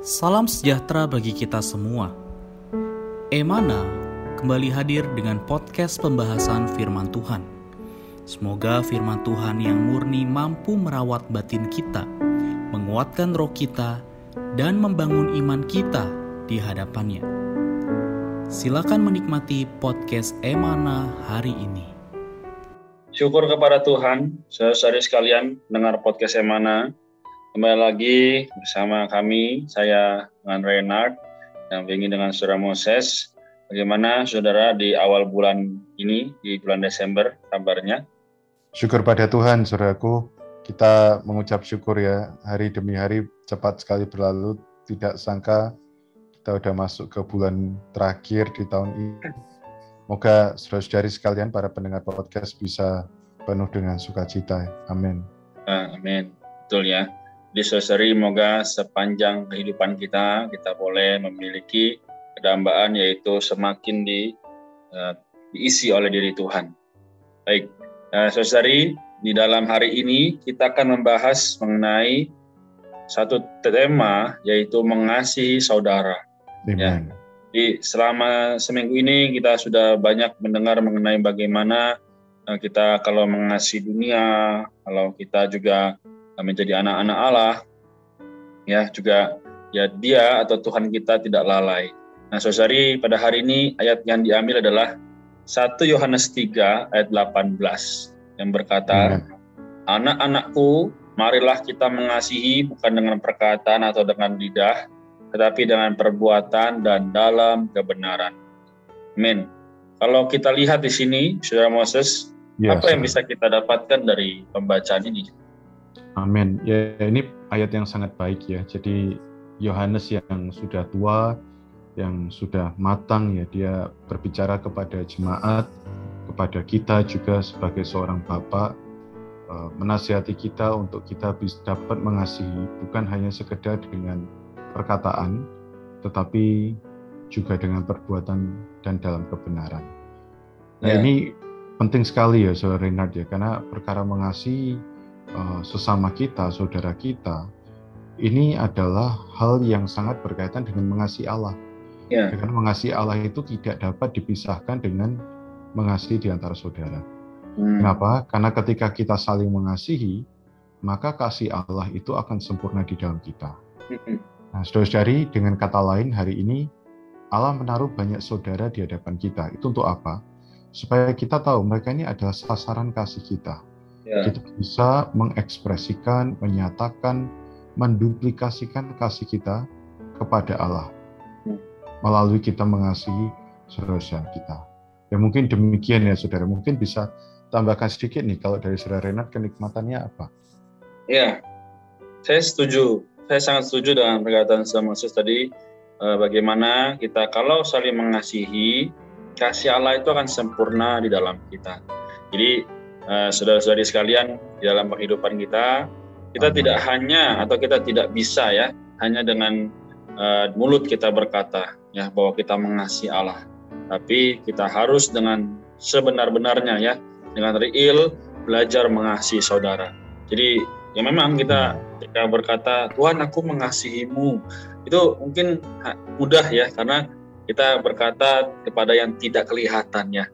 Salam sejahtera bagi kita semua. Emana kembali hadir dengan podcast pembahasan firman Tuhan. Semoga firman Tuhan yang murni mampu merawat batin kita, menguatkan roh kita, dan membangun iman kita di hadapannya. Silakan menikmati podcast Emana hari ini. Syukur kepada Tuhan, saudara-saudari sekalian, dengar podcast Emana. Kembali lagi bersama kami, saya dengan Renard, dan ingin dengan Saudara Moses. Bagaimana saudara di awal bulan ini, di bulan Desember, kabarnya? Syukur pada Tuhan, saudaraku. Kita mengucap syukur ya, hari demi hari cepat sekali berlalu. Tidak sangka kita sudah masuk ke bulan terakhir di tahun ini. Semoga saudara-saudari sekalian, para pendengar podcast bisa penuh dengan sukacita. Amin. Amin. Betul ya. Di saudari, semoga sepanjang kehidupan kita, kita boleh memiliki kedambaan yaitu semakin di, uh, diisi oleh diri Tuhan. Baik, uh, saudari, di dalam hari ini kita akan membahas mengenai satu tema yaitu mengasihi saudara. Amen. Ya. Di selama seminggu ini kita sudah banyak mendengar mengenai bagaimana kita kalau mengasihi dunia, kalau kita juga menjadi anak-anak Allah, ya juga ya dia atau Tuhan kita tidak lalai. Nah, saudari pada hari ini ayat yang diambil adalah 1 Yohanes 3 ayat 18 yang berkata, Anak-anakku, marilah kita mengasihi bukan dengan perkataan atau dengan lidah, tetapi dengan perbuatan dan dalam kebenaran. Amin. Kalau kita lihat di sini, Saudara Moses, ya, apa yang bisa kita dapatkan dari pembacaan ini? Amin. Ya ini ayat yang sangat baik ya. Jadi Yohanes yang sudah tua, yang sudah matang ya, dia berbicara kepada jemaat, kepada kita juga sebagai seorang bapak, eh, menasihati kita untuk kita bisa dapat mengasihi bukan hanya sekedar dengan perkataan, tetapi juga dengan perbuatan dan dalam kebenaran. Nah yeah. ini penting sekali ya, Saudara Renard ya, karena perkara mengasihi uh, sesama kita, saudara kita, ini adalah hal yang sangat berkaitan dengan mengasihi Allah. Yeah. Karena mengasihi Allah itu tidak dapat dipisahkan dengan mengasihi di antara saudara. Hmm. Kenapa? Karena ketika kita saling mengasihi, maka kasih Allah itu akan sempurna di dalam kita. Hmm. Nah, saudara-saudari, dengan kata lain, hari ini Allah menaruh banyak saudara di hadapan kita. Itu untuk apa? Supaya kita tahu mereka ini adalah sasaran kasih kita. Ya. Kita bisa mengekspresikan, menyatakan, menduplikasikan kasih kita kepada Allah hmm. melalui kita mengasihi saudara kita. Ya mungkin demikian ya saudara. Mungkin bisa tambahkan sedikit nih kalau dari saudara Renat kenikmatannya apa? Ya, saya setuju saya sangat setuju dengan perkataan sama Moses tadi uh, bagaimana kita kalau saling mengasihi kasih Allah itu akan sempurna di dalam kita. Jadi uh, saudara-saudari sekalian di dalam kehidupan kita kita tidak hanya atau kita tidak bisa ya hanya dengan uh, mulut kita berkata ya bahwa kita mengasihi Allah, tapi kita harus dengan sebenar-benarnya ya dengan real belajar mengasihi saudara. Jadi ya memang kita ketika berkata Tuhan aku mengasihimu itu mungkin mudah ya karena kita berkata kepada yang tidak kelihatan ya.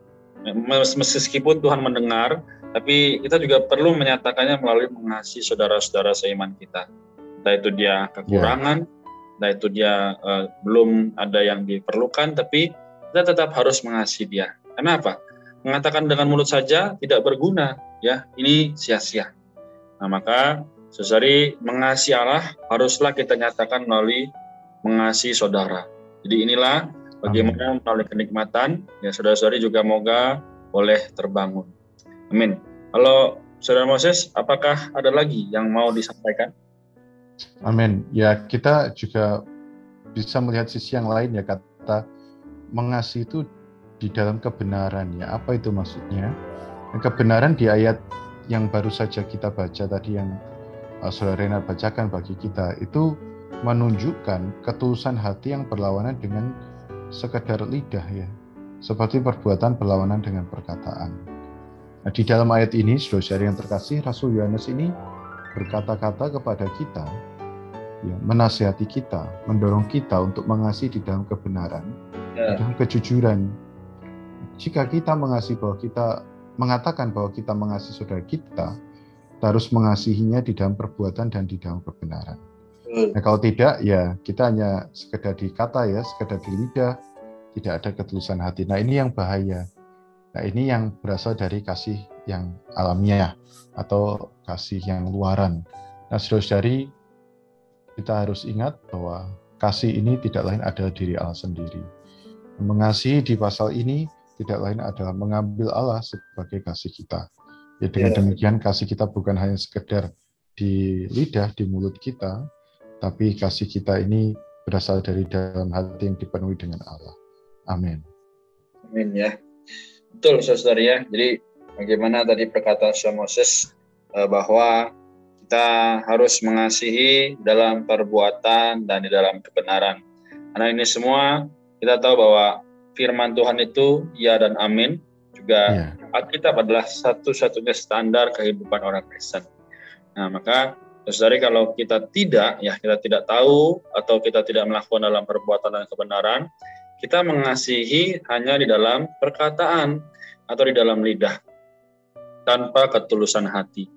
Meskipun Tuhan mendengar tapi kita juga perlu menyatakannya melalui mengasihi saudara-saudara seiman kita. Entah itu dia kekurangan yeah. entah itu dia uh, belum ada yang diperlukan tapi kita tetap harus mengasihi dia. Kenapa mengatakan dengan mulut saja tidak berguna ya. Ini sia-sia. Nah maka Sesari mengasihi Allah haruslah kita nyatakan melalui mengasihi saudara. Jadi inilah bagaimana melalui kenikmatan. Ya saudara-saudari juga moga boleh terbangun. Amin. Kalau Saudara Moses, apakah ada lagi yang mau disampaikan? Amin. Ya kita juga bisa melihat sisi yang lain ya kata mengasihi itu di dalam kebenaran ya. Apa itu maksudnya? Kebenaran di ayat yang baru saja kita baca tadi yang uh, Saudara Renat bacakan bagi kita itu menunjukkan ketulusan hati yang berlawanan dengan sekedar lidah ya seperti perbuatan berlawanan dengan perkataan. Nah, di dalam ayat ini, saudara yang terkasih, Rasul Yohanes ini berkata-kata kepada kita ya, menasihati kita, mendorong kita untuk mengasihi di dalam kebenaran, ya. di dalam kejujuran. Jika kita mengasihi bahwa kita mengatakan bahwa kita mengasihi saudara kita, kita harus mengasihinya di dalam perbuatan dan di dalam kebenaran. Nah, kalau tidak, ya kita hanya sekedar di kata ya, sekedar di lidah, tidak ada ketulusan hati. Nah ini yang bahaya. Nah ini yang berasal dari kasih yang alamiah atau kasih yang luaran. Nah saudara-saudari, kita harus ingat bahwa kasih ini tidak lain adalah diri Allah sendiri. Mengasihi di pasal ini tidak lain adalah mengambil Allah sebagai kasih kita. Ya dengan yeah. demikian kasih kita bukan hanya sekedar di lidah, di mulut kita, tapi kasih kita ini berasal dari dalam hati yang dipenuhi dengan Allah. Amin. Amin ya. Betul saudara ya. Jadi bagaimana tadi perkataan Moses eh, bahwa kita harus mengasihi dalam perbuatan dan di dalam kebenaran. Karena ini semua kita tahu bahwa firman Tuhan itu ya dan amin. Juga yeah. Alkitab adalah satu-satunya standar kehidupan orang Kristen. Nah, maka Saudari kalau kita tidak ya kita tidak tahu atau kita tidak melakukan dalam perbuatan dan kebenaran, kita mengasihi hanya di dalam perkataan atau di dalam lidah tanpa ketulusan hati.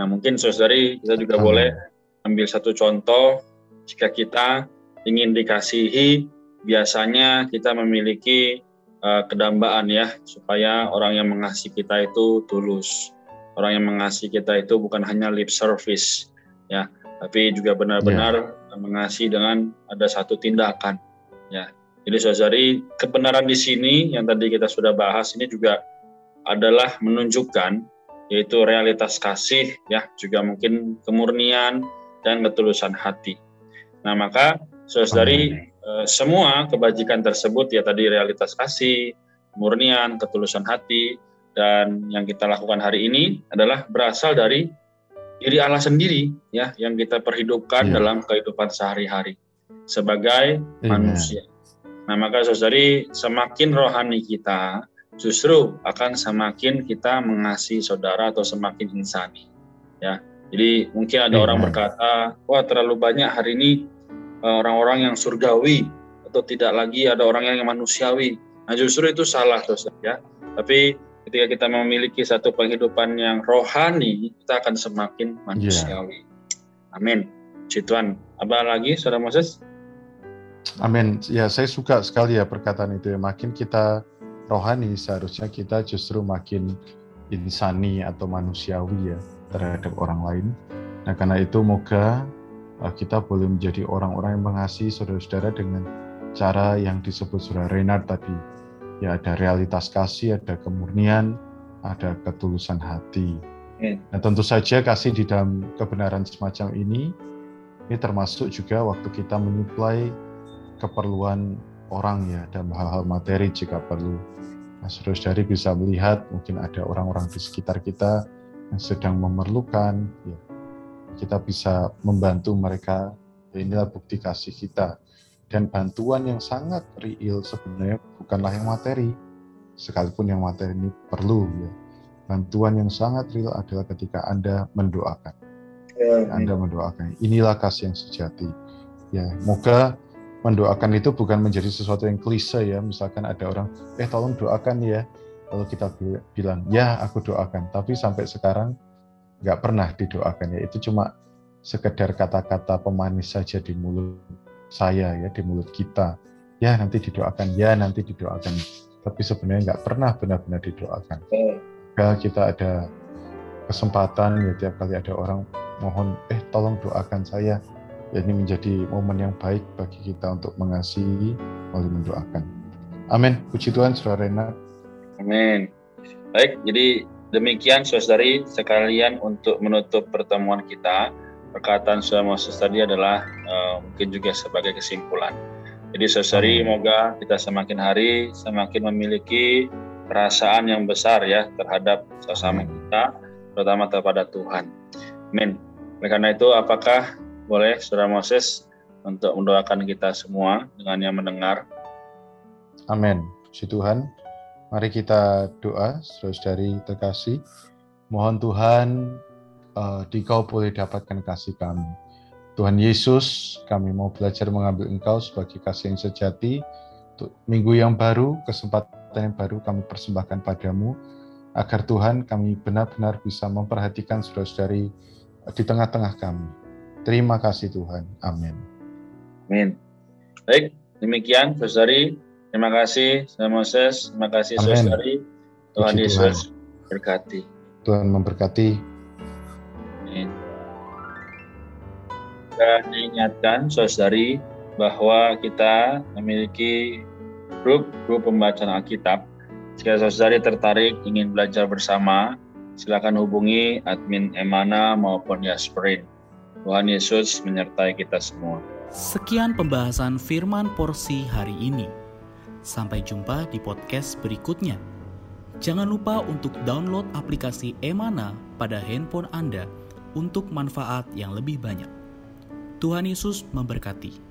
Nah, mungkin saudari kita juga boleh ambil satu contoh jika kita ingin dikasihi biasanya kita memiliki uh, kedambaan ya supaya orang yang mengasihi kita itu tulus. Orang yang mengasihi kita itu bukan hanya lip service ya, tapi juga benar-benar yeah. mengasihi dengan ada satu tindakan ya. Jadi saudari kebenaran di sini yang tadi kita sudah bahas ini juga adalah menunjukkan yaitu realitas kasih ya juga mungkin kemurnian dan ketulusan hati. Nah maka saudari Eh, semua kebajikan tersebut ya tadi realitas kasih, murnian, ketulusan hati dan yang kita lakukan hari ini adalah berasal dari diri Allah sendiri ya yang kita perhidupkan yeah. dalam kehidupan sehari-hari sebagai yeah. manusia. Nah, maka Saudari semakin rohani kita justru akan semakin kita mengasihi saudara atau semakin insani. Ya. Jadi mungkin ada yeah. orang berkata, "Wah, terlalu banyak hari ini Eh, orang-orang yang surgawi atau tidak lagi ada orang yang manusiawi. Nah justru itu salah saudara ya. Tapi ketika kita memiliki satu penghidupan yang rohani, kita akan semakin manusiawi. Yeah. Amin. Puji Tuhan. Apa lagi, Saudara Moses? Amin. Ya, saya suka sekali ya perkataan itu ya. Makin kita rohani, seharusnya kita justru makin insani atau manusiawi ya terhadap orang lain. Nah, karena itu moga Eh, kita boleh menjadi orang-orang yang mengasihi saudara-saudara dengan cara yang disebut saudara Renard tadi. Ya ada realitas kasih, ada kemurnian, ada ketulusan hati. Nah tentu saja kasih di dalam kebenaran semacam ini, ini termasuk juga waktu kita menyuplai keperluan orang ya dalam hal-hal materi jika perlu. Nah, saudara-saudari bisa melihat mungkin ada orang-orang di sekitar kita yang sedang memerlukan, ya, kita bisa membantu mereka. Inilah bukti kasih kita. Dan bantuan yang sangat real sebenarnya bukanlah yang materi, sekalipun yang materi ini perlu. Ya. Bantuan yang sangat real adalah ketika Anda mendoakan. Ya, Anda mendoakan. Inilah kasih yang sejati. Ya, moga mendoakan itu bukan menjadi sesuatu yang klise ya. Misalkan ada orang, eh tolong doakan ya. Kalau kita bilang, ya aku doakan. Tapi sampai sekarang nggak pernah didoakan ya itu cuma sekedar kata-kata pemanis saja di mulut saya ya di mulut kita ya nanti didoakan ya nanti didoakan tapi sebenarnya nggak pernah benar-benar didoakan kalau kita ada kesempatan ya tiap kali ada orang mohon eh tolong doakan saya ya ini menjadi momen yang baik bagi kita untuk mengasihi melalui mendoakan amin puji Tuhan saudara Rena amin baik jadi Demikian saudari sekalian untuk menutup pertemuan kita. Perkataan Saudara Moses tadi adalah uh, mungkin juga sebagai kesimpulan. Jadi saudari, semoga kita semakin hari semakin memiliki perasaan yang besar ya terhadap sesama kita, terutama kepada Tuhan. Amin. Oleh karena itu, apakah boleh Saudara Moses untuk mendoakan kita semua dengan yang mendengar? Amin. Puji Tuhan. Mari kita doa, saudari terkasih. Mohon Tuhan, uh, di kau boleh dapatkan kasih kami. Tuhan Yesus, kami mau belajar mengambil Engkau sebagai kasih yang sejati. Untuk minggu yang baru, kesempatan yang baru kami persembahkan padamu, agar Tuhan kami benar-benar bisa memperhatikan saudara-saudari di tengah-tengah kami. Terima kasih Tuhan. Amin. Amin. Baik, demikian saudari. Terima kasih, Saya Moses. Terima kasih, saudari. Tuhan Puji Yesus Tuhan. berkati. Tuhan memberkati. Amin. Dan diingatkan, saudari, bahwa kita memiliki grup grup pembacaan Alkitab. Jika saudari tertarik ingin belajar bersama, silakan hubungi admin Emana maupun Yasperin. Tuhan Yesus menyertai kita semua. Sekian pembahasan firman porsi hari ini. Sampai jumpa di podcast berikutnya. Jangan lupa untuk download aplikasi Emana pada handphone Anda untuk manfaat yang lebih banyak. Tuhan Yesus memberkati.